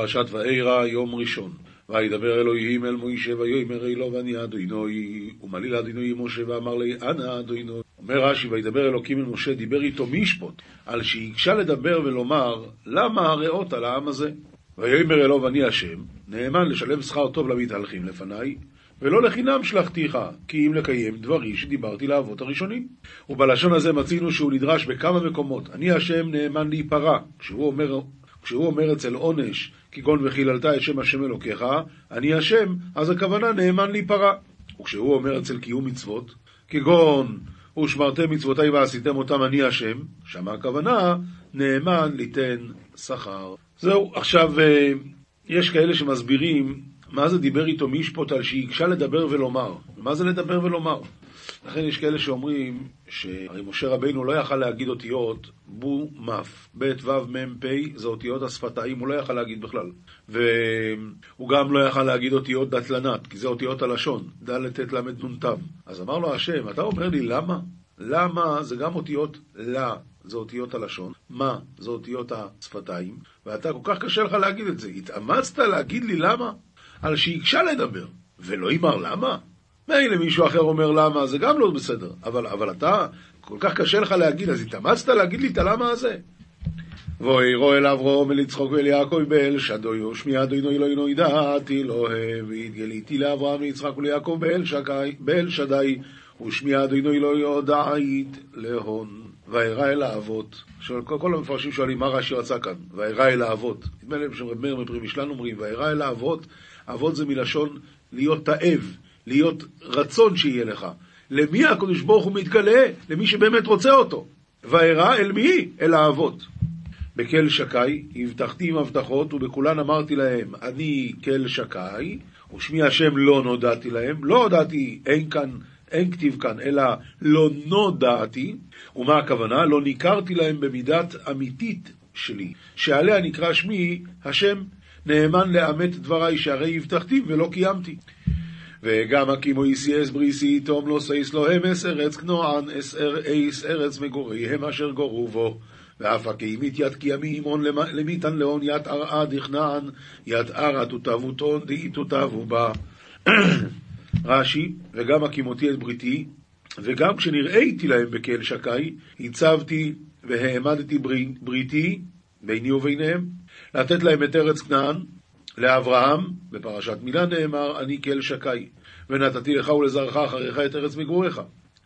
פרשת ואירא, יום ראשון. וידבר אלוהים אל מוישה ויאמר אלו ואני אדוני ומליל אדוני משה ואמר לי אנא אדוני אומר רש"י וידבר אלוקים אל משה דיבר איתו משפוט על שהקשה לדבר ולומר למה הרעות על העם הזה ויאמר אלו ואני השם נאמן לשלם שכר טוב למתהלכים לפניי ולא לחינם שלחתיך, כי אם לקיים דברי שדיברתי לאבות הראשונים. ובלשון הזה מצינו שהוא נדרש בכמה מקומות. אני השם נאמן להיפרע. כשהוא אומר, כשהוא אומר אצל עונש, כגון וחיללת את שם השם אלוקיך, אני השם, אז הכוונה נאמן להיפרע. וכשהוא אומר אצל קיום מצוות, כגון ושמרתם מצוותיי ועשיתם אותם אני השם, שמה הכוונה נאמן ליתן שכר. זהו, עכשיו אה, יש כאלה שמסבירים מה זה דיבר איתו מי ישפוט על שהקשה לדבר ולומר. מה זה לדבר ולומר? לכן יש כאלה שאומרים שהרי משה רבינו לא יכל להגיד אותיות בו מף, ב' ו' מ' פ' זה אותיות השפתיים, הוא לא יכל להגיד בכלל. והוא גם לא יכל להגיד אותיות דתלנת, כי זה אותיות הלשון, ד' ט' ל' נ' ת'. אז אמר לו השם, אתה אומר לי למה? למה זה גם אותיות לה, זה אותיות הלשון, מה זה אותיות השפתיים, ואתה כל כך קשה לך להגיד את זה. התאמצת להגיד לי למה? על שהקשה לדבר, ולא יאמר למה. מילא מישהו אחר אומר למה, זה גם לא בסדר, אבל, אבל אתה, כל כך קשה לך להגיד, אז התאמצת להגיד לי את הלמה הזה? ואירו אל אברום אל ואל יעקב באל שדוי ושמיע אדוני אלוהינו ידעתי לא והתגליתי לאברהם ליצחק וליעקב באל שדי ושמיע אדוני אלוהינו הודעית להון. ואירע אל האבות. כל המפרשים שואלים מה רש"י רצה כאן? ואירע אל האבות. נדמה להם שרב מאיר מפרי משלן אומרים ואירע אל האבות. אבות זה מלשון להיות תאב, להיות רצון שיהיה לך. למי הקדוש ברוך הוא מתגלה? למי שבאמת רוצה אותו. וארא אל מי? אל האבות. בכל שקי, הבטחתי עם הבטחות, ובכולן אמרתי להם, אני כל שקי, ושמי השם לא נודעתי להם, לא הודעתי, אין כאן, אין כתיב כאן, אלא לא נודעתי, ומה הכוונה? לא ניכרתי להם במידת אמיתית שלי, שעליה נקרא שמי השם נאמן לאמת דבריי שהרי הבטחתי ולא קיימתי. וגם הקימו איסי בריסי תום לא סייס לו אמס ארץ כנוען אייס ארץ מגוריהם אשר גורו בו. ואף הקימית יד קיימי אימון למיתן לאון ית ארעה דכנען ית ארעה תותבותון דאי תותבו בה. רש"י, וגם הקימותי את בריתי, וגם כשנראיתי להם בקהל שקי, הצבתי והעמדתי בריתי ביני וביניהם, לתת להם את ארץ כנען, לאברהם, בפרשת מילה נאמר, אני כאל שקי, ונתתי לך ולזרעך אחריך את ארץ מגוריך.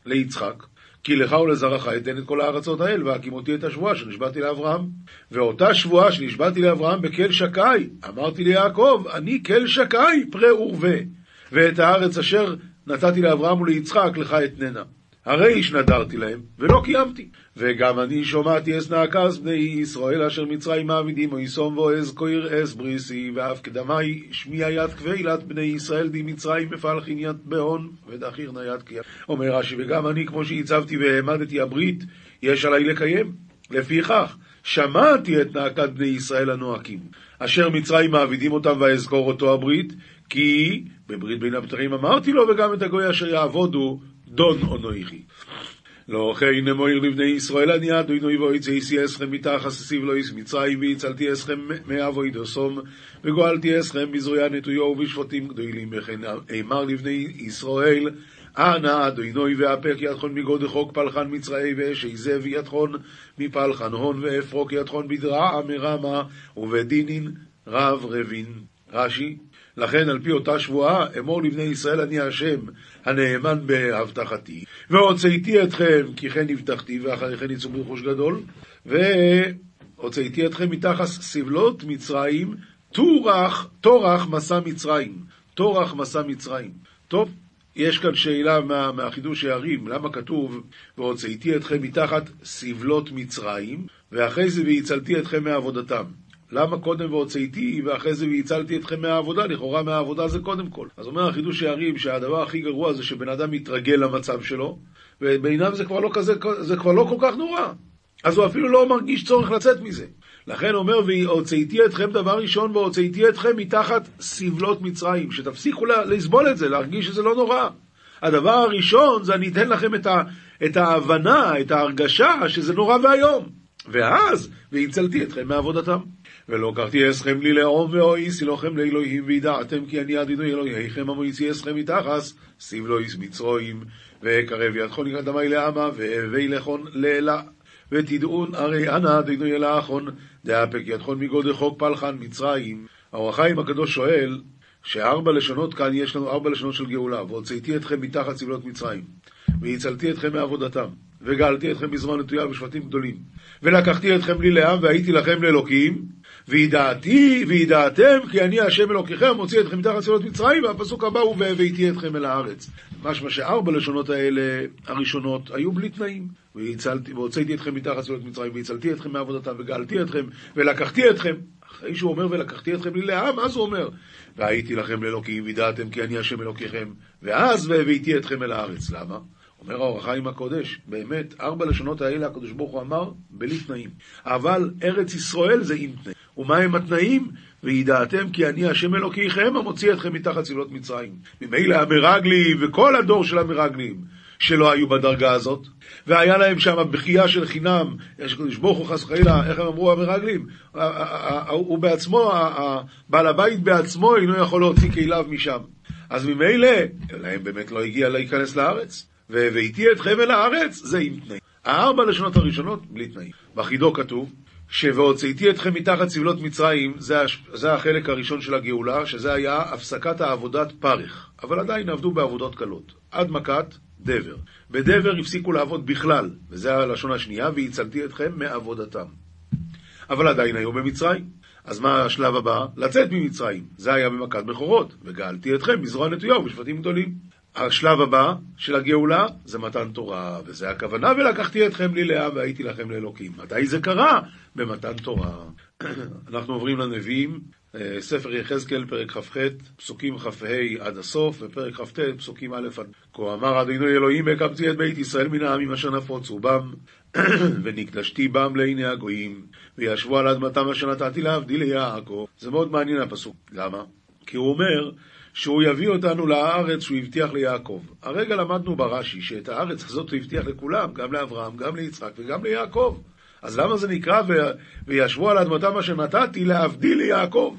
ליצחק, כי לך ולזרעך אתן את כל הארצות האל, והקימותי את השבועה שנשבעתי לאברהם. ואותה שבועה שנשבעתי לאברהם בקל שקי, אמרתי ליעקב, אני קל שקי, פרה ורבה. ואת הארץ אשר נתתי לאברהם וליצחק, לך אתננה. הרי שנדרתי להם, ולא קיימתי. וגם אני שומעתי אס נעקס בני ישראל אשר מצרים מעבידים או יסום ועז כויר אס בריסי ואף קדמי שמיע יד כבילת בני ישראל די מצרים מפלחין יד בהון ודחיר נייד קיים. אומר רש"י וגם אני כמו שהצבתי והעמדתי הברית יש עליי לקיים. לפיכך שמעתי את נעקת בני ישראל הנועקים אשר מצרים מעבידים אותם ואזכור אותו הברית כי בברית בין הבתרים אמרתי לו וגם את הגוי אשר יעבודו דון אונויכי. לא כן אמויר לבני ישראל אני אדוני ואויצי אסכם מתחס סיב לא איס מצרים והצלתי אסכם מאבוידו סום וגואלתי אסכם בזרויה נטויו ובשפטים גדולים וכן אמר לבני ישראל אנא אדוני ואפק ידכון מגוד חוק פלחן מצראי ואשי זב ידכון מפלחן הון ואפרוק ידכון בדרעה מרמה ובדינין רב רבין רש"י לכן על פי אותה שבועה אמור לבני ישראל אני השם הנאמן בהבטחתי. והוצאתי אתכם כי כן הבטחתי ואחרי כן יצאו ברכוש גדול. והוצאתי אתכם מתחת סבלות מצרים טורח, טורח מסע מצרים טורח מסע מצרים. טוב, יש כאן שאלה מה, מהחידוש הערים, למה כתוב והוצאתי אתכם מתחת סבלות מצרים ואחרי זה והצלתי אתכם מעבודתם למה קודם והוצאתי ואחרי זה והצלתי אתכם מהעבודה? לכאורה מהעבודה זה קודם כל. אז אומר החידוש הערים שהדבר הכי גרוע זה שבן אדם מתרגל למצב שלו, ובעיניו זה כבר לא כזה, זה כבר לא כל כך נורא. אז הוא אפילו לא מרגיש צורך לצאת מזה. לכן אומר, והוצאתי אתכם דבר ראשון, והוצאתי אתכם מתחת סבלות מצרים, שתפסיקו לסבול את זה, להרגיש שזה לא נורא. הדבר הראשון זה אני אתן לכם את, ה, את ההבנה, את ההרגשה שזה נורא ואיום. ואז, והצלתי אתכם מעבודתם. ולא קחתי אסכם לי לאום ואוי סילוכם לאלוהים וידעתם כי אני אדינו אלוהיכם המויצי אסכם מתחס סיב איס מצרועים וקרב ידכון לקראת דמי לעמה והווי לכון לאלה. ותדעון הרי אנא אדינו אלאחון דאפק ידכון מגודל חוק פלחן מצרים. האור החיים הקדוש שואל שארבע לשונות כאן יש לנו ארבע לשונות של גאולה והוצאתי אתכם מתחת סבלות מצרים והצלתי אתכם מעבודתם וגאלתי אתכם בזמן נטויה בשבטים גדולים ולקחתי אתכם לי לעם והייתי לכם לאלוקים וידעתי וידעתם כי אני השם אלוקיכם מוציא אתכם מתחת סבלות מצרים והפסוק הבא הוא והבאתי אתכם אל הארץ משמע שארבע לשונות האלה הראשונות היו בלי תנאים והוצאתי אתכם מתחת סבלות מצרים והצלתי אתכם מעבודתם וגאלתי אתכם ולקחתי אתכם אחרי שהוא אומר ולקחתי אתכם לי לעם, אז הוא אומר והייתי לכם לאלוקים וידעתם כי אני השם אלוקיכם ואז והבאתי אתכם אל הארץ. למה? אומר האור החיים הקודש, באמת, ארבע לשונות האלה הקדוש ברוך הוא אמר בלי תנאים. אבל ארץ ישראל זה עם תנאים. ומה הם התנאים? וידעתם כי אני השם אלוקיכם המוציא אתכם מתחת צבלות מצרים. ממילא המרגלים וכל הדור של המרגלים שלא היו בדרגה הזאת, והיה להם שם בכייה של חינם, יש קדוש ברוך הוא חס וחלילה, איך הם אמרו המרגלים? הוא בעצמו, בעל הבית בעצמו אינו יכול להוציא כליו משם. אז ממילא, להם באמת לא הגיע להיכנס לארץ. והבאתי אתכם אל הארץ, זה עם תנאים. הארבע לשונות הראשונות, בלי תנאים. בחידו כתוב, שהוצאתי אתכם מתחת סבלות מצרים, זה, זה החלק הראשון של הגאולה, שזה היה הפסקת העבודת פרך. אבל עדיין עבדו בעבודות קלות. עד מכת דבר. בדבר הפסיקו לעבוד בכלל, וזה הלשון השנייה, והצלתי אתכם מעבודתם. אבל עדיין היו במצרים. אז מה השלב הבא? לצאת ממצרים. זה היה במכת בכורות. וגאלתי אתכם בזרוע נטויה ובשבטים גדולים. השלב הבא של הגאולה זה מתן תורה, וזה הכוונה, ולקחתי אתכם לי לעם והייתי לכם לאלוקים. מתי זה קרה? במתן תורה. אנחנו עוברים לנביאים, אה, ספר יחזקאל, פרק כ"ח, פסוקים כ"ה עד הסוף, ופרק כ"ט, פסוקים א' עד כה אמר אדינו אלוהים הקמתי את בית ישראל מן העמים אשר נפוצו בם, ונקדשתי בם לעיני הגויים, וישבו על אדמתם אשר נתתי להבדיל ליעקב. זה מאוד מעניין הפסוק. למה? כי הוא אומר שהוא יביא אותנו לארץ שהוא הבטיח ליעקב. הרגע למדנו ברש"י שאת הארץ הזאת הוא הבטיח לכולם, גם לאברהם, גם ליצחק וגם ליעקב. אז למה זה נקרא וישבו על אדמתם אשר נתתי להבדיל ליעקב?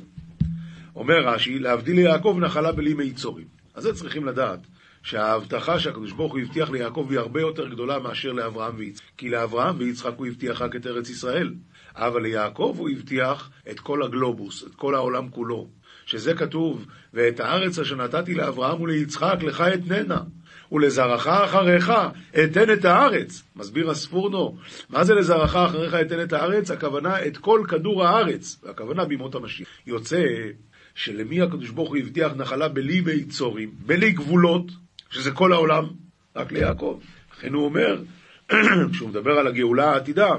אומר רש"י, להבדיל ליעקב נחלה בלי מיצורים. אז זה צריכים לדעת, שההבטחה שהקדוש ברוך הוא הבטיח ליעקב היא הרבה יותר גדולה מאשר לאברהם ויצחק. כי לאברהם ויצחק הוא הבטיח רק את ארץ ישראל, אבל ליעקב הוא הבטיח את כל הגלובוס, את כל העולם כולו. שזה כתוב, ואת הארץ אשר נתתי לאברהם וליצחק לך אתננה, ולזרעך אחריך אתן את הארץ. מסביר הספורנו, מה זה לזרעך אחריך אתן את הארץ? הכוונה את כל כדור הארץ, הכוונה בימות המשיח. יוצא שלמי הקדוש ברוך הוא הבטיח נחלה בלי ביצורים, בלי גבולות, שזה כל העולם, רק ליעקב. לכן הוא אומר, כשהוא מדבר על הגאולה העתידה,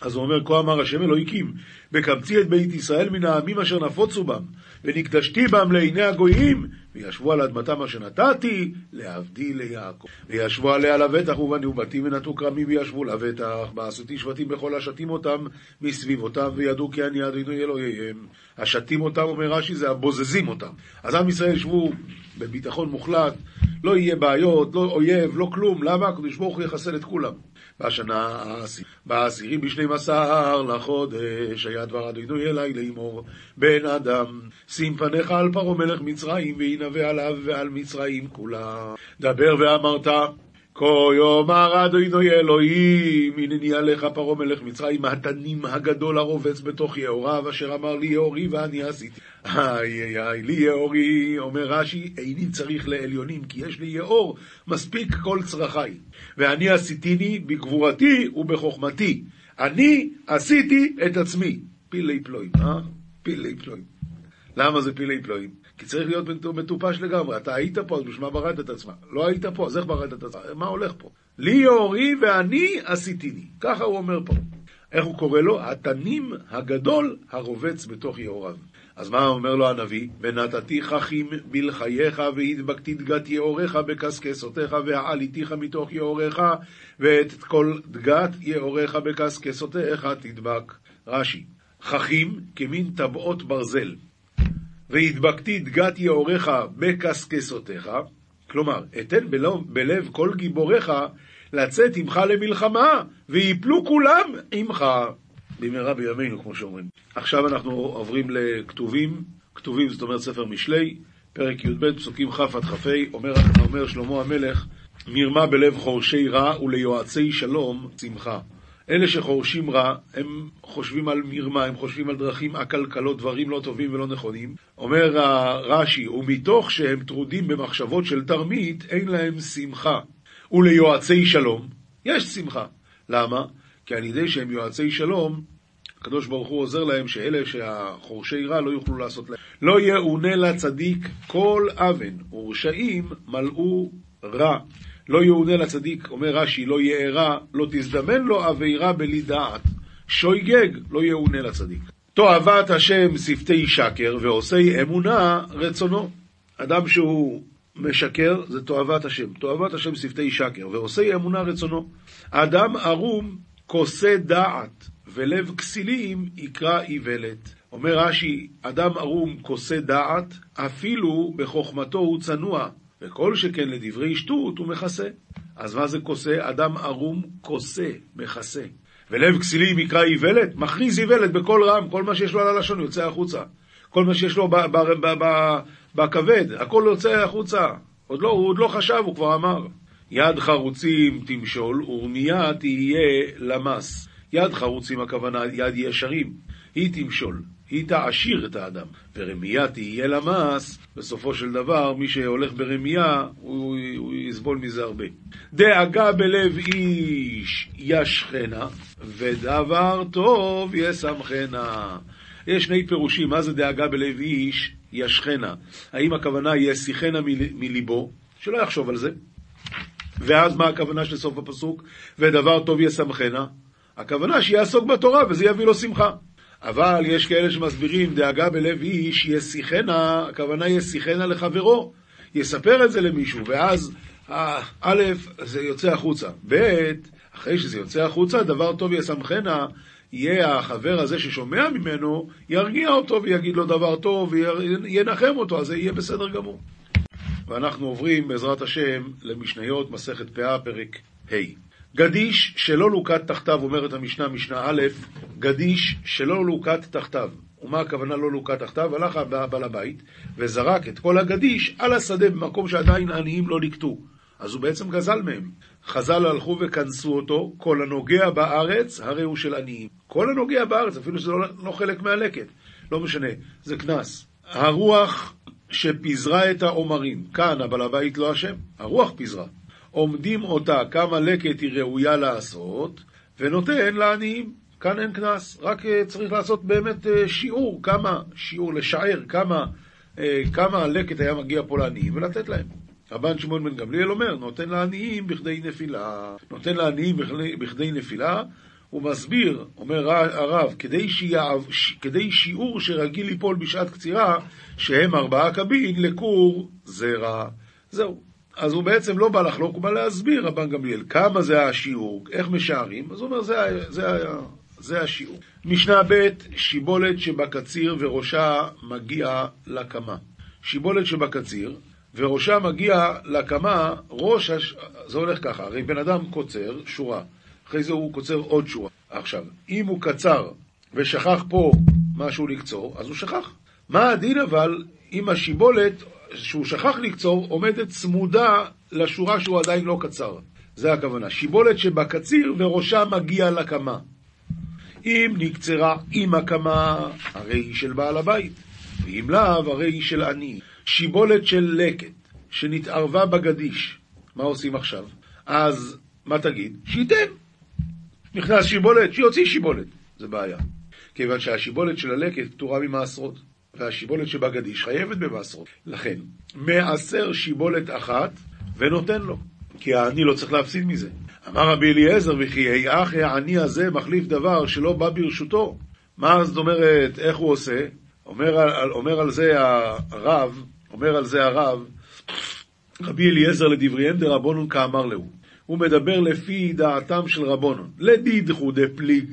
אז הוא אומר, כה אמר השם אלוהיקים, בקמצי את בית ישראל מן העמים אשר נפוצו בם, ונקדשתי בם לעיני הגויים, וישבו על אדמתם אשר נתתי, להבדיל ליעקב. וישבו עליה לבטח, ובנו בתים ונטו כרמים וישבו לבטח, בעשותי שבטים בכל השתים אותם מסביב אותם, וידעו כי אני אדוני אלוהיהם. השתים אותם, אומר רש"י, זה הבוזזים אותם. אז עם ישראל ישבו בביטחון מוחלט, לא יהיה בעיות, לא אויב, לא כלום. למה? הקדוש ברוך הוא יחסל את כולם. בשנה בעשירי בשנים עשר לחודש היה דבר אדוני אלי לאמור. בן אדם שים פניך על פרעה מלך מצרים וינבא עליו ועל מצרים כולה דבר ואמרת כה יאמר אדוני אלוהים, הנני עליך פרעה מלך מצרים, התנים הגדול הרובץ בתוך יאוריו, אשר אמר לי יאורי ואני עשיתי. איי איי איי, לי יאורי, אומר רש"י, איני צריך לעליונים, כי יש לי יאור, מספיק כל צרכיי. ואני עשיתיני בגבורתי ובחוכמתי. אני עשיתי את עצמי. פילי פלואים, אה? פילי פלואים. למה זה פילי פלואים? כי צריך להיות מטופש לגמרי. אתה היית פה, אז בשביל מה בראת את עצמך? לא היית פה, אז איך בראת את עצמך? מה הולך פה? לי יאורי ואני עשיתיני. ככה הוא אומר פה. איך הוא קורא לו? התנים הגדול הרובץ בתוך יאוריו. אז מה אומר לו הנביא? ונתתי חכים בלחייך והדבקתי דגת יאוריך בקשקשותיך והעליתיך מתוך יאוריך ואת כל דגת יאוריך בקשקשותיך תדבק. רש"י, חכים כמין טבעות ברזל. והדבקתי דגת יאוריך בקשקשותיך, כלומר, אתן בלב, בלב כל גיבוריך לצאת עמך למלחמה, ויפלו כולם עמך. במהרה בימינו, כמו שאומרים. עכשיו אנחנו עוברים לכתובים, כתובים זאת אומרת ספר משלי, פרק י"ב, פסוקים כ' עד כ"ה, אומר, אומר שלמה המלך, מרמה בלב חורשי רע וליועצי שלום שמחה. אלה שחורשים רע, הם חושבים על מרמה, הם חושבים על דרכים עקלקלות, דברים לא טובים ולא נכונים. אומר רש"י, ומתוך שהם טרודים במחשבות של תרמית, אין להם שמחה. וליועצי שלום, יש שמחה. למה? כי על ידי שהם יועצי שלום, הקדוש ברוך הוא עוזר להם שאלה שהחורשי רע לא יוכלו לעשות להם. לא יאונה לצדיק כל אבן, ורשעים מלאו רע. לא יאונה לצדיק, אומר רש"י, לא יארע, לא תזדמן לו עבירה בלי דעת. שויגג, לא יאונה לצדיק. תועבת השם שפתי שקר, ועושי אמונה רצונו. אדם שהוא משקר זה תועבת השם. תועבת השם שפתי שקר, ועושי אמונה רצונו. אדם ערום כוסה דעת, ולב כסילים יקרא איוולת. אומר רש"י, אדם ערום כוסה דעת, אפילו בחוכמתו הוא צנוע, וכל שכן לדברי שטות הוא מכסה. אז מה זה כוסה? אדם ערום כוסה, מכסה. ולב כסילים יקרא איוולת? מכריז איוולת בקול רם, כל מה שיש לו על הלשון יוצא החוצה. כל מה שיש לו בכבד, הכל יוצא החוצה. עוד לא, הוא עוד לא חשב, הוא כבר אמר. יד חרוצים תמשול, ורמיה תהיה למס. יד חרוצים הכוונה יד ישרים, היא תמשול, היא תעשיר את האדם, ורמייה תהיה למס, בסופו של דבר מי שהולך ברמייה הוא, הוא יסבול מזה הרבה. דאגה בלב איש ישכנה, ודבר טוב ישמחנה. יש שני פירושים, מה זה דאגה בלב איש ישכנה? האם הכוונה יסיחנה מליבו, שלא יחשוב על זה, ואז מה הכוונה של סוף הפסוק? ודבר טוב ישמחנה. הכוונה שיעסוק בתורה וזה יביא לו שמחה. אבל יש כאלה שמסבירים דאגה בלב איש יסיחנה, הכוונה יסיחנה לחברו, יספר את זה למישהו, ואז א', זה יוצא החוצה. ב', אחרי שזה יוצא החוצה, דבר טוב ישמחנה, יהיה החבר הזה ששומע ממנו, ירגיע אותו ויגיד לו דבר טוב וינחם אותו, אז זה יהיה בסדר גמור. ואנחנו עוברים בעזרת השם למשניות מסכת פאה, פרק ה'. גדיש שלא לוקט תחתיו, אומרת המשנה, משנה א', גדיש שלא לוקט תחתיו. ומה הכוונה לא לוקט תחתיו? הלך בעל הבית וזרק את כל הגדיש על השדה במקום שעדיין עניים לא ליקטו. אז הוא בעצם גזל מהם. חז"ל הלכו וכנסו אותו, כל הנוגע בארץ, הרי הוא של עניים. כל הנוגע בארץ, אפילו שזה לא, לא חלק מהלקט. לא משנה, זה קנס. הרוח שפיזרה את העומרים, כאן הבעל הבית לא אשם, הרוח פיזרה. עומדים אותה כמה לקט היא ראויה לעשות, ונותן לעניים. כאן אין קנס, רק אה, צריך לעשות באמת אה, שיעור, כמה, שיעור לשער, כמה, אה, כמה לקט היה מגיע פה לעניים ולתת להם. רבן שמעון בן גמליאל אומר, נותן לעניים בכדי נפילה. נותן לעניים בכדי, בכדי נפילה, הוא מסביר, אומר הרב, כדי, שיעב, כדי שיעור שרגיל ליפול בשעת קצירה, שהם ארבעה קבין לכור זרע. זהו. אז הוא בעצם לא בא לחלוק, הוא בא להסביר, רבן גמליאל, כמה זה השיעור, איך משערים, אז הוא אומר, זה, זה, זה, השיעור. משנה ב', שיבולת שבקציר וראשה מגיע לקמה. שיבולת שבקציר, וראשה מגיע לקמה, ראש, הש... זה הולך ככה, הרי בן אדם קוצר שורה, אחרי זה הוא קוצר עוד שורה. עכשיו, אם הוא קצר ושכח פה משהו לקצור, אז הוא שכח. מה הדין אבל אם השיבולת שהוא שכח לקצור, עומדת צמודה לשורה שהוא עדיין לא קצר. זה הכוונה. שיבולת שבקציר וראשה מגיע לקמה. אם נקצרה עם הקמה, הרי היא של בעל הבית, ואם לאו, הרי היא של עני. שיבולת של לקט, שנתערבה בגדיש, מה עושים עכשיו? אז מה תגיד? שייתן. נכנס שיבולת, שיוציא שיבולת. זה בעיה. כיוון שהשיבולת של הלקט פטורה ממעשרות. והשיבולת שבגדיש חייבת במעשרות. לכן, מעשר שיבולת אחת ונותן לו, כי העני לא צריך להפסיד מזה. אמר רבי אליעזר, וכי היאך העני הזה מחליף דבר שלא בא ברשותו. מה זאת אומרת, איך הוא עושה? אומר אומר על זה הרב, אומר על זה הרב, רבי אליעזר לדבריהם דרבונון כאמר להו. הוא מדבר לפי דעתם של רבונון. לדידחו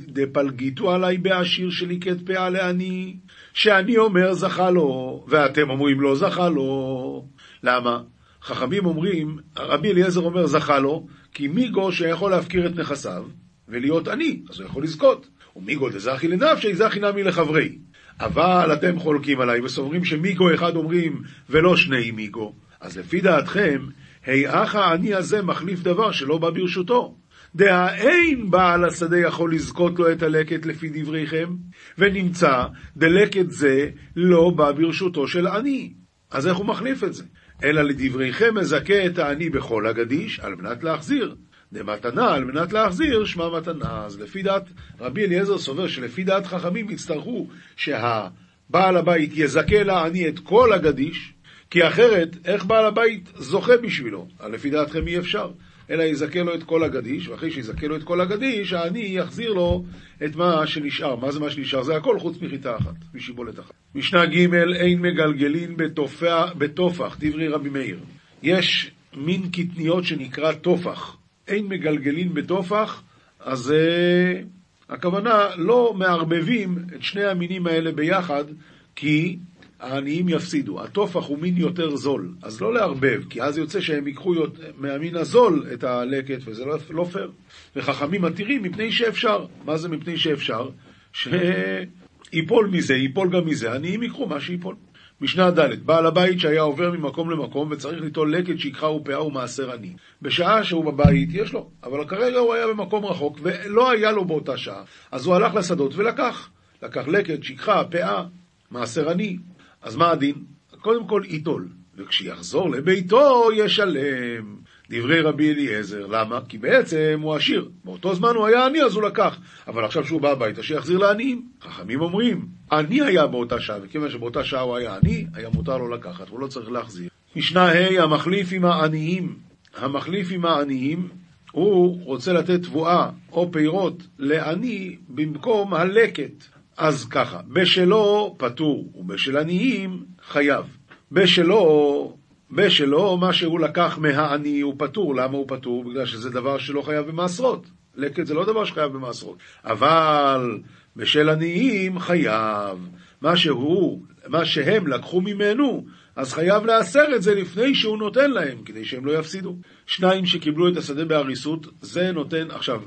דפלגיתו עלי בעשיר שליקט פאה לעני, שאני אומר זכה לו, ואתם אומרים לא זכה לו. למה? חכמים אומרים, רבי אליעזר אומר זכה לו, כי מי גו שיכול להפקיר את נכסיו ולהיות עני, אז הוא יכול לזכות. ומיגו דזכי לנפשי, זכי נמי לחברי. אבל אתם חולקים עליי וסוברים שמיגו אחד אומרים ולא שני מיגו. אז לפי דעתכם, היאך העני הזה מחליף דבר שלא בא ברשותו. דהאין בעל השדה יכול לזכות לו את הלקט לפי דבריכם, ונמצא דלקט זה לא בא ברשותו של עני. אז איך הוא מחליף את זה? אלא לדבריכם מזכה את העני בכל הגדיש, על מנת להחזיר. דמתנה על מנת להחזיר, שמע מתנה. אז לפי דעת רבי אליעזר סובר שלפי דעת חכמים יצטרכו שהבעל הבית יזכה לעני את כל הגדיש, כי אחרת, איך בעל הבית זוכה בשבילו? לפי דעתכם אי אפשר. אלא יזכה לו את כל הגדיש, ואחרי שיזכה לו את כל הגדיש, העני יחזיר לו את מה שנשאר. מה זה מה שנשאר? זה הכל חוץ מחיטה אחת, משיבולת אחת. משנה ג' אין מגלגלין בתופח, דברי רבי מאיר. יש מין קטניות שנקרא תופח. אין מגלגלין בתופח, אז uh, הכוונה לא מערבבים את שני המינים האלה ביחד, כי העניים יפסידו. התופח הוא מין יותר זול, אז לא לערבב, כי אז יוצא שהם ייקחו מהמין הזול את הלקט, וזה לא, לא פייר. וחכמים מתירים מפני שאפשר. מה זה מפני שאפשר? שיפול מזה, ייפול גם מזה, עניים ייקחו מה שיפול. משנה ד' בעל הבית שהיה עובר ממקום למקום וצריך ליטול לקט שיקחה ופאה ומעשר עני. בשעה שהוא בבית יש לו, אבל כרגע הוא היה במקום רחוק ולא היה לו באותה שעה. אז הוא הלך לשדות ולקח. לקח לקט, שיקחה, פאה, מעשר עני. אז מה הדין? קודם כל ייטול, וכשיחזור לביתו ישלם. דברי רבי אליעזר, למה? כי בעצם הוא עשיר. באותו זמן הוא היה עני אז הוא לקח. אבל עכשיו שהוא בא הביתה, שיחזיר לעניים. חכמים אומרים, עני היה באותה שעה, וכיוון שבאותה שעה הוא היה עני, היה מותר לו לקחת, הוא לא צריך להחזיר. משנה ה' המחליף עם העניים. המחליף עם העניים, הוא רוצה לתת תבואה או פירות לעני במקום הלקט. אז ככה, בשלו פטור, ובשל עניים חייב. בשלו, בשלו, מה שהוא לקח מהעני הוא פטור. למה הוא פטור? בגלל שזה דבר שלא חייב במעשרות. לקט זה לא דבר שחייב במעשרות. אבל בשל עניים חייב. מה שהוא, מה שהם לקחו ממנו, אז חייב לאסר את זה לפני שהוא נותן להם, כדי שהם לא יפסידו. שניים שקיבלו את השדה בהריסות, זה נותן, עכשיו,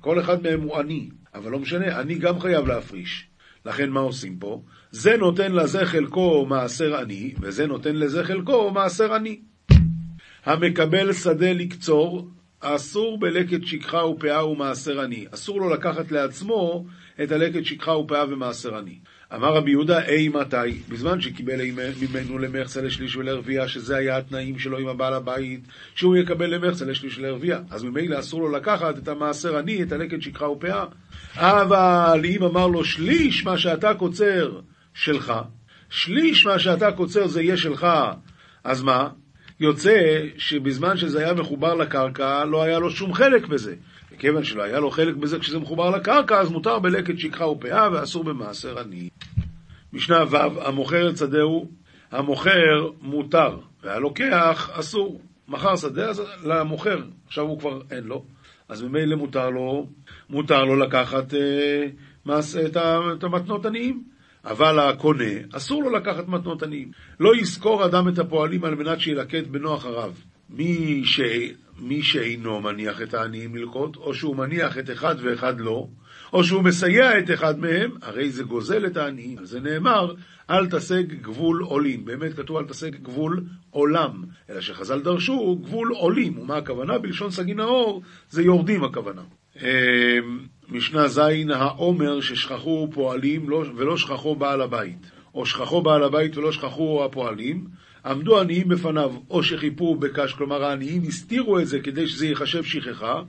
כל אחד מהם הוא עני. אבל לא משנה, אני גם חייב להפריש. לכן מה עושים פה? זה נותן לזה חלקו מעשר עני, וזה נותן לזה חלקו מעשר עני. המקבל שדה לקצור, אסור בלקט שכחה ופאה ומעשר עני. אסור לו לקחת לעצמו את הלקט שכחה ופאה ומעשר עני. אמר רבי יהודה, אי מתי? בזמן שקיבל ממנו למחצה לשליש ולרביע, שזה היה התנאים שלו עם הבעל הבית, שהוא יקבל למחצה לשליש ולרביע. אז ממילא אסור לו לקחת את המעשר עני, את הלקט שכחה ופאה. אבל אם אמר לו שליש מה שאתה קוצר שלך, שליש מה שאתה קוצר זה יהיה שלך, אז מה? יוצא שבזמן שזה היה מחובר לקרקע, לא היה לו שום חלק בזה. וכיוון שלא היה לו חלק בזה כשזה מחובר לקרקע, אז מותר בלקט שכחה ופאה ואסור במעשר עני. משנה ו', המוכר את שדהו, המוכר מותר, והלוקח אסור. מכר שדה אז למוכר, עכשיו הוא כבר אין לו, אז ממילא מותר לו, מותר לו לקחת אה, מס, את, את המתנות עניים. אבל הקונה, אסור לו לקחת מתנות עניים. לא יזכור אדם את הפועלים על מנת שילקט בנוח הרב. מי, ש... מי שאינו מניח את העניים ללקוט, או שהוא מניח את אחד ואחד לא, או שהוא מסייע את אחד מהם, הרי זה גוזל את העניים. על זה נאמר, אל תשג גבול עולים. באמת כתוב אל תשג גבול עולם. אלא שחז"ל דרשו גבול עולים. ומה הכוונה? בלשון סגי נאור, זה יורדים הכוונה. אמ, משנה ז' העומר ששכחו פועלים לא, ולא שכחו בעל הבית, או שכחו בעל הבית ולא שכחו הפועלים, עמדו עניים בפניו, או שחיפו בקש, כלומר העניים הסתירו את זה כדי שזה ייחשב שכחה,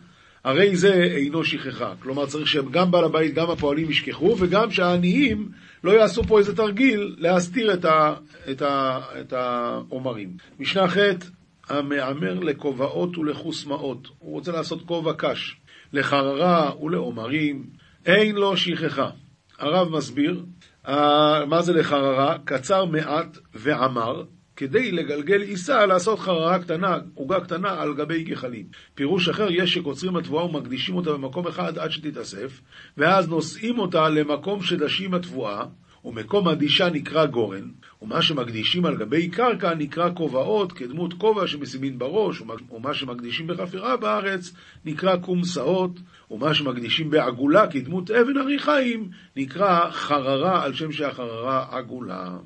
הרי זה אינו שכחה. כלומר צריך שגם בעל הבית, גם הפועלים ישכחו, וגם שהעניים לא יעשו פה איזה תרגיל להסתיר את, ה, את, ה, את העומרים. משנה ח' המהמר לכובעות ולחוסמאות. הוא רוצה לעשות כובע קש. לחררה ולעומרים, אין לו שכחה. הרב מסביר, מה זה לחררה? קצר מעט ועמר, כדי לגלגל עיסה לעשות חררה קטנה, עוגה קטנה על גבי גחלים. פירוש אחר, יש שקוצרים התבואה ומקדישים אותה במקום אחד עד שתתאסף, ואז נושאים אותה למקום שדשים התבואה, ומקום הדישה נקרא גורן, ומה שמקדישים על גבי קרקע נקרא כובעות, כדמות כובע שמשימין בראש, ומה שמקדישים בחפירה בארץ נקרא קומסאות, ומה שמקדישים בעגולה כדמות אבן אריחיים נקרא חררה, על שם שהחררה עגולה.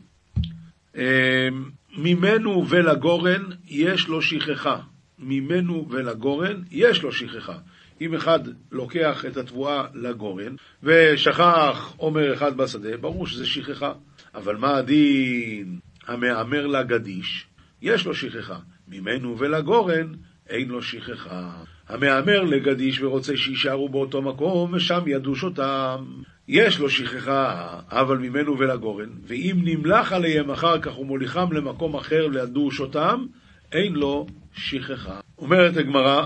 ממנו ולגורן יש לו שכחה. ממנו ולגורן יש לו שכחה. אם אחד לוקח את התבואה לגורן ושכח עומר אחד בשדה, ברור שזה שכחה. אבל מה הדין המהמר לגדיש? יש לו שכחה. ממנו ולגורן אין לו שכחה. המהמר לגדיש ורוצה שיישארו באותו מקום ושם ידוש אותם. יש לו שכחה, אבל ממנו ולגורן, ואם נמלח עליהם אחר כך ומוליכם למקום אחר לדוש אותם, אין לו שכחה. אומרת הגמרא,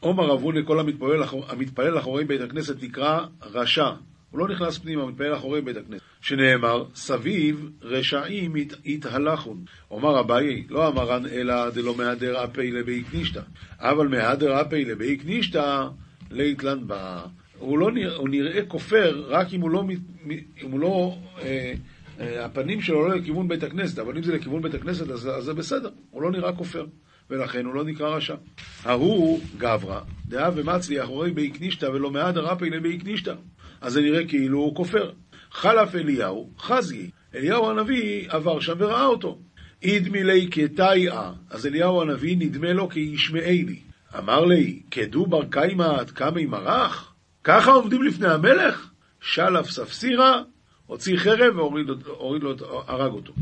עומר אבונה כל המתפלל, המתפלל אחורי בית הכנסת נקרא רשע. הוא לא נכנס פנימה, מתפלל אחורי בית הכנסת. שנאמר, סביב רשעים התהלכון. אומר אביי, לא אמרן אלא דלא מהדר אפי לבי קנישתא, אבל מהדר אפי לבי קנישתא ליתלן בה. הוא, לא נראה, הוא נראה כופר רק אם הוא לא, אם הוא לא אה, אה, הפנים שלו לא לכיוון בית הכנסת, אבל אם זה לכיוון בית הכנסת אז, אז זה בסדר, הוא לא נראה כופר. ולכן הוא לא נקרא רשע. ההוא גברא, דאה ומצלי אחורי בי קנישתא ולא מעד הרפי לבי קנישתא. אז זה נראה כאילו הוא כופר. חלף אליהו, חזי. אליהו הנביא עבר שם וראה אותו. אידמילי כתאיה, אז אליהו הנביא נדמה לו כישמעי לי. אמר לי, כדו בר קיימא עד קמי מרח? ככה עומדים לפני המלך? שלף ספסירה, הוציא חרב והוריד לו, הרג אותו.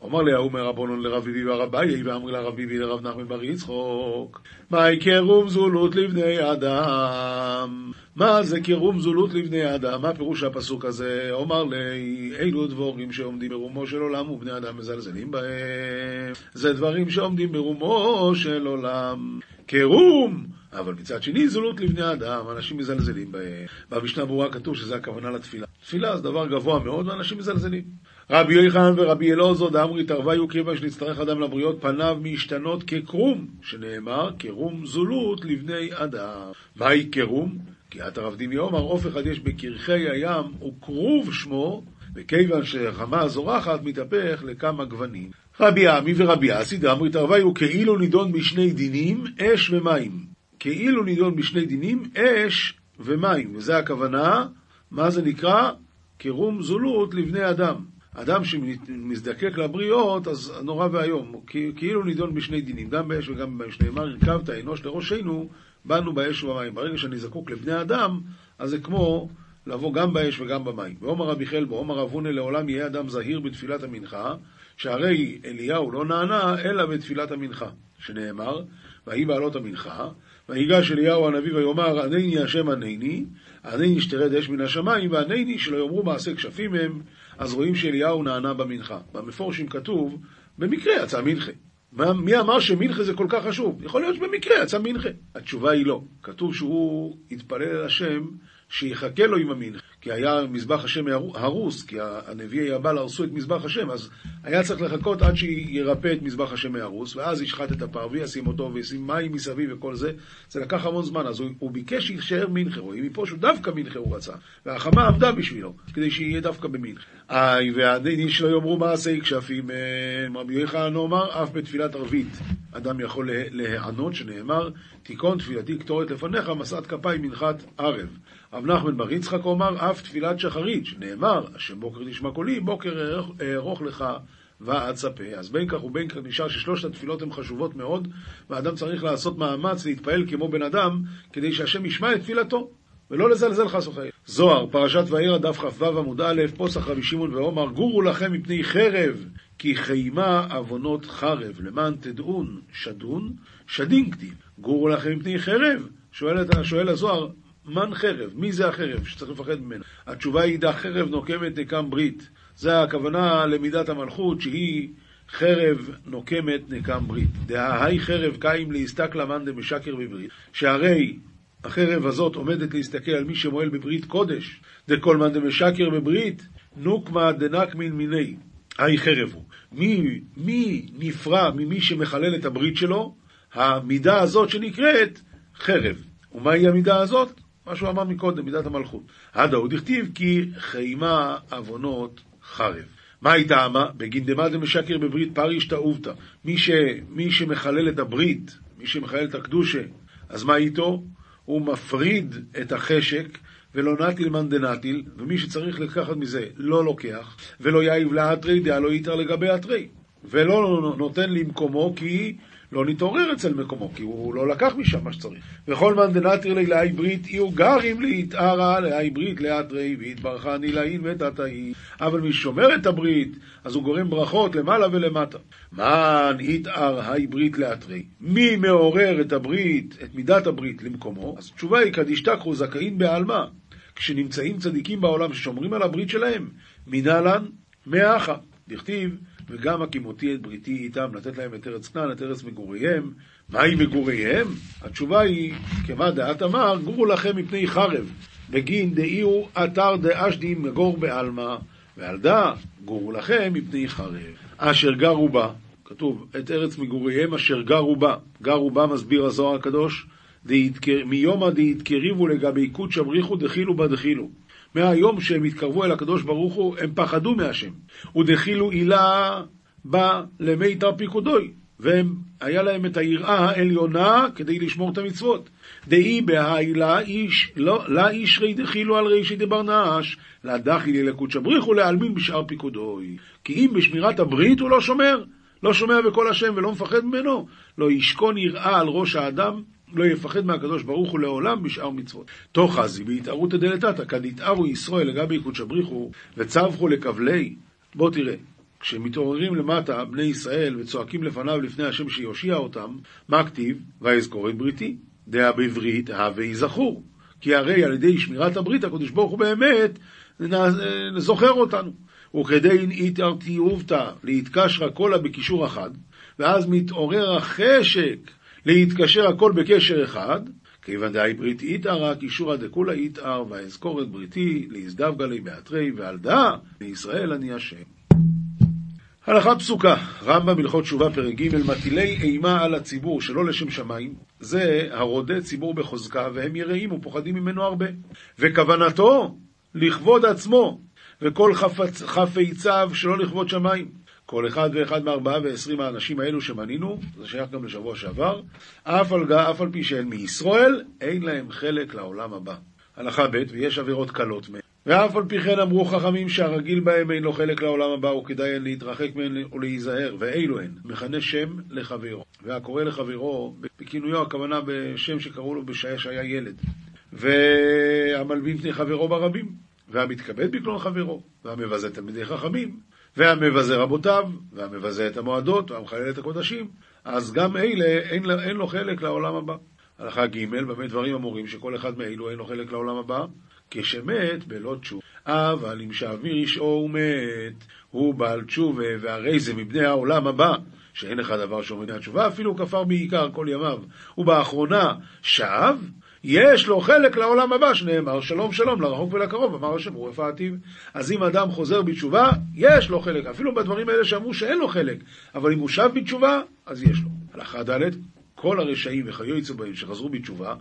אומר לי ההוא מרבונון לרביבי ורביי, ואמרי לרביבי לרב נחמן בר יצחוק, מהי קירום זולות לבני אדם? מה זה קירום זולות לבני אדם? מה פירוש הפסוק הזה? אומר לי, אילו דבורים שעומדים ברומו של עולם ובני אדם מזלזלים בהם. זה דברים שעומדים ברומו של עולם. קירום! אבל מצד שני זולות לבני אדם, אנשים מזלזלים בהם. במשנה ברורה כתוב שזה הכוונה לתפילה. תפילה זה דבר גבוה מאוד ואנשים מזלזלים. רבי יוחנן ורבי אלעזר דאמרי תרוויו כיוון שנצטרך אדם לבריות פניו משתנות כקרום, שנאמר קרום זולות לבני אדם. מהי קרום? כי את הרב דימי אומר עוף אחד יש בקרחי הים וכרוב שמו וכיוון שרמה זורחת מתהפך לכמה גוונים. רבי עמי ורבי אסי דאמרי תרוויו כאילו נידון בשני דינים אש ומים. כאילו נידון בשני דינים אש ומים, וזה הכוונה, מה זה נקרא? קרום זולות לבני אדם. אדם שמזדקק לבריות, אז נורא ואיום, כאילו נידון בשני דינים, גם באש וגם במים, שנאמר, הרכבת אנוש לראשנו, באנו באש ובמים. ברגע שאני זקוק לבני אדם, אז זה כמו לבוא גם באש וגם במים. ואומר רבי חלבו, אומר אבונה לעולם יהיה אדם זהיר בתפילת המנחה, שהרי אליהו לא נענה אלא בתפילת המנחה, שנאמר, ויהי בעלות המנחה, ויגש אליהו הנביא ויאמר, ענני השם ענני, ענני שתרד אש מן השמיים, וענני שלא יאמרו מעשה כשפים הם, אז רואים שאליהו נענה במנחה. במפורשים כתוב, במקרה יצא מנחה. מי אמר שמנחה זה כל כך חשוב? יכול להיות שבמקרה יצא מנחה. התשובה היא לא. כתוב שהוא התפלל אל השם שיחכה לו עם המנחה. כי היה מזבח השם הרוס, כי הנביא היבל הרסו את מזבח השם, אז היה צריך לחכות עד שירפא את מזבח השם מהרוס, ואז ישחט את הפרווה, ישים אותו וישים מים מסביב וכל זה. זה לקח המון זמן, אז הוא, הוא ביקש שיישאר מנחה, רואים מפה שהוא דווקא מנחה הוא רצה, והחמה עמדה בשבילו, כדי שיהיה דווקא במנחה. איי, והדין שלא יאמרו מעשי כשפים, רבי יוחנן אומר, אף בתפילת ערבית אדם יכול להיענות, שנאמר, תיכון תפילתי קטורת לפניך, משאת כפיים מנחת ערב. רב נחמן בר יצחק אומר, אף תפילת שחרית, שנאמר, השם בוקר תשמע קולי, בוקר אערוך לך ואצפה. אז בין כך ובין כך נשאר ששלושת התפילות הן חשובות מאוד, והאדם צריך לעשות מאמץ להתפעל כמו בן אדם, כדי שהשם ישמע את תפילתו. ולא לזלזל חס וחלילה. זוהר, פרשת ואירא, דף כ"ו עמוד א', פוסח רבי שמעון ועומר, גורו לכם מפני חרב, כי חיימה עוונות חרב, למען תדעון שדון, שדין כתיב. גורו לכם מפני חרב, שואל, שואל הזוהר, מן חרב? מי זה החרב שצריך לפחד ממנו? התשובה היא, דה חרב נוקמת נקם ברית. זה הכוונה למידת המלכות, שהיא חרב נוקמת נקם ברית. דהי חרב קיים להסתכלה מאן דמשקר בברית, שהרי החרב הזאת עומדת להסתכל על מי שמועל בברית קודש, דכל מאן דמשקר בברית, נוקמה דנקמין מיני. היי חרב הוא. מי, מי נפרע ממי שמחלל את הברית שלו? המידה הזאת שנקראת חרב. ומהי המידה הזאת? מה שהוא אמר מקודם, מידת המלכות. עד ההוא דכתיב כי חיימה עוונות חרב. מה היא טעמה? בגין דמא דמשקר בברית פריש תאובתא. מי, ש... מי שמחלל את הברית, מי שמחלל את הקדושה, אז מה איתו? הוא מפריד את החשק ולא נטיל מאן דנטיל, ומי שצריך לקחת מזה לא לוקח, ולא יאיב לאתרי דעה לא יתר לגבי אתרי, ולא נותן למקומו כי לא נתעורר אצל מקומו, כי הוא לא לקח משם מה שצריך. וכל מאן דנטיר לאי ברית, יהיו גרים להתערה לאי ברית לאתרי, והתברכה נילאין ותתאי. אבל מי שומר את הברית, אז הוא גורם ברכות למעלה ולמטה. מאן יתער האי ברית לאתרי. מי מעורר את הברית, את מידת הברית למקומו? אז התשובה היא, כדישתכחו זכאים בעלמא. כשנמצאים צדיקים בעולם ששומרים על הברית שלהם, מנהלן מאחה. דכתיב וגם הקימותי את בריתי איתם, לתת להם את ארץ כנען, את ארץ מגוריהם. מהי מגוריהם? התשובה היא, כמה דעת אמר, גורו לכם מפני חרב, בגין דאיהו אתר דאשדי מגור בעלמא, ועל דא גורו לכם מפני חרב. אשר גרו בה, כתוב, את ארץ מגוריהם אשר גרו בה. גרו בה, מסביר הזוהר הקדוש, מיומא דהתקריבו לגבי קודשא בריחו דחילו בה דחילו. מהיום שהם התקרבו אל הקדוש ברוך הוא, הם פחדו מהשם. ודחילו עילה בא למיתר פיקודוי. והיה להם את היראה העליונה כדי לשמור את המצוות. דאי בהילה איש, לא, לה איש רי דחילו על רישי דברנש, לה דחילי לקודשא בריחו להלמין בשאר פיקודוי. כי אם בשמירת הברית הוא לא שומר, לא שומע בקול השם ולא מפחד ממנו, לא ישכון יראה על ראש האדם לא יפחד מהקדוש ברוך הוא לעולם בשאר מצוות. תוך חזי בהתערותא דלתתא, כדתערו ישראל לגבי קודשא בריחו וצווחו לכבלי. בוא תראה, כשמתעוררים למטה בני ישראל וצועקים לפניו לפני השם שיושיע אותם, מה כתיב? ויזכור את בריתי. דעה בברית הווי זכור. כי הרי על ידי שמירת הברית הקדוש ברוך הוא באמת זוכר אותנו. וכדי התערתיובתא להתקשרה קולה בקישור אחד, ואז מתעורר החשק להתקשר הכל בקשר אחד, כיוון דאי ברית איתרא, קישורא דכולא איתר, ואזכור את בריתי, להזדווגא לי באתרי, ועל דא, לישראל אני השם. הלכה פסוקה, רמב"ם הלכות תשובה פרק ג' מטילי אימה על הציבור שלא לשם שמיים, זה הרודה ציבור בחוזקה, והם יראים ופוחדים ממנו הרבה. וכוונתו לכבוד עצמו, וכל חפצ... חפציו שלא לכבוד שמיים. כל אחד ואחד מארבעה ועשרים האנשים האלו שמנינו, זה שייך גם לשבוע שעבר, אף על, אף על פי שהן מישראל, אין להם חלק לעולם הבא. הלכה ב' ויש עבירות קלות מהן. ואף על פי כן אמרו חכמים שהרגיל בהם אין לו חלק לעולם הבא, וכדאי הן להתרחק מהן ולהיזהר, ואילו הן, מכנה שם לחברו. והקורא לחברו, בכינויו הכוונה בשם שקראו לו בשעה שהיה ילד. והמלבין פני חברו ברבים, והמתכבד בקלון חברו, והמבזה תלמידי חכמים, והמבזה רבותיו, והמבזה את המועדות, והמחלל את הקודשים, אז גם אלה אין, אין לו חלק לעולם הבא. הלכה ג' במה דברים אמורים שכל אחד מאלו אין לו חלק לעולם הבא? כשמת בלא תשוב. אבל אם שאוויר אישו ומת, הוא בעל תשובה, והרי זה מבני העולם הבא, שאין לך דבר שאומר התשובה, אפילו כפר בעיקר כל ימיו. ובאחרונה שב, יש לו חלק לעולם הבא, שנאמר שלום שלום לרחוק ולקרוב, אמר השם רפאתיו. אז אם אדם חוזר בתשובה, יש לו חלק, אפילו בדברים האלה שאמרו שאין לו חלק, אבל אם הוא שב בתשובה, אז יש לו. הלכה ד' כל הרשעים וכיוצא בהם שחזרו בתשובה,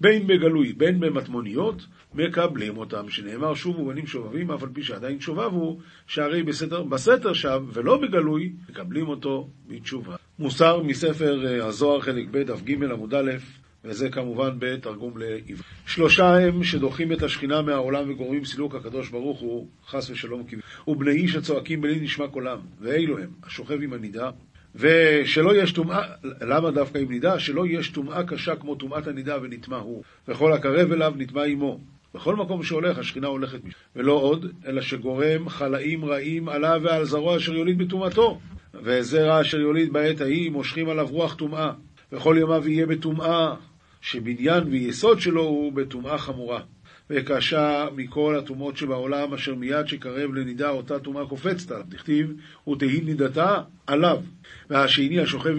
בין בגלוי בין במטמוניות, מקבלים אותם, שנאמר שובו בנים שובבים, אף על פי שעדיין שובבו, שהרי בסתר, בסתר שב ולא בגלוי, מקבלים אותו בתשובה. מוסר מספר אה, הזוהר חלק ב', דף ג' עמוד א', וזה כמובן בתרגום לעברית. שלושה הם שדוחים את השכינה מהעולם וגורמים סילוק הקדוש ברוך הוא, חס ושלום כביכול. ובני איש הצועקים בלי נשמע קולם, ואלו הם, השוכב עם הנידה, ושלא יש טומאה, למה דווקא עם נידה? שלא יש טומאה קשה כמו טומאת הנידה ונטמע הוא, וכל הקרב אליו נטמע עמו. בכל מקום שהולך, השכינה הולכת משם. ולא עוד, אלא שגורם חלאים רעים עליו ועל זרוע אשר יוליד בטומאתו. וזרע אשר יוליד בעת ההיא מושכים עליו רוח טומאה. וכל ימיו יהיה בטומאה, שבניין ויסוד שלו הוא בטומאה חמורה. וקשה מכל הטומאות שבעולם, אשר מיד שקרב לנידה אותה טומאה קופצת עליו. דכתיב, ותהי נידתה עליו. והשני השוכב,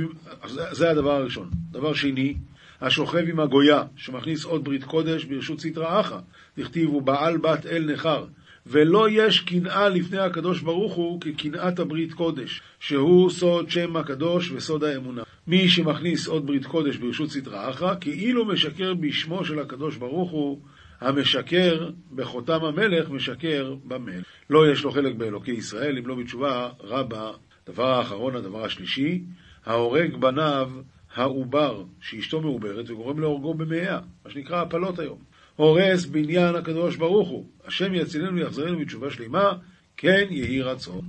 זה הדבר הראשון. דבר שני, השוכב עם הגויה, שמכניס עוד ברית קודש ברשות סטרא אחא. דכתיב, הוא בעל בת אל נכר. ולא יש קנאה לפני הקדוש ברוך הוא כקנאת הברית קודש, שהוא סוד שם הקדוש וסוד האמונה. מי שמכניס עוד ברית קודש ברשות סטרא אחרא, כאילו משקר בשמו של הקדוש ברוך הוא, המשקר בחותם המלך, משקר במלך. לא יש לו חלק באלוקי ישראל, אם לא בתשובה רבה. דבר האחרון, הדבר השלישי, ההורג בניו העובר, שאשתו מעוברת, וגורם להורגו במאה, מה שנקרא הפלות היום. הורס בניין הקדוש ברוך הוא. השם יצילנו ויחזרנו בתשובה שלמה, כן יהי רצון.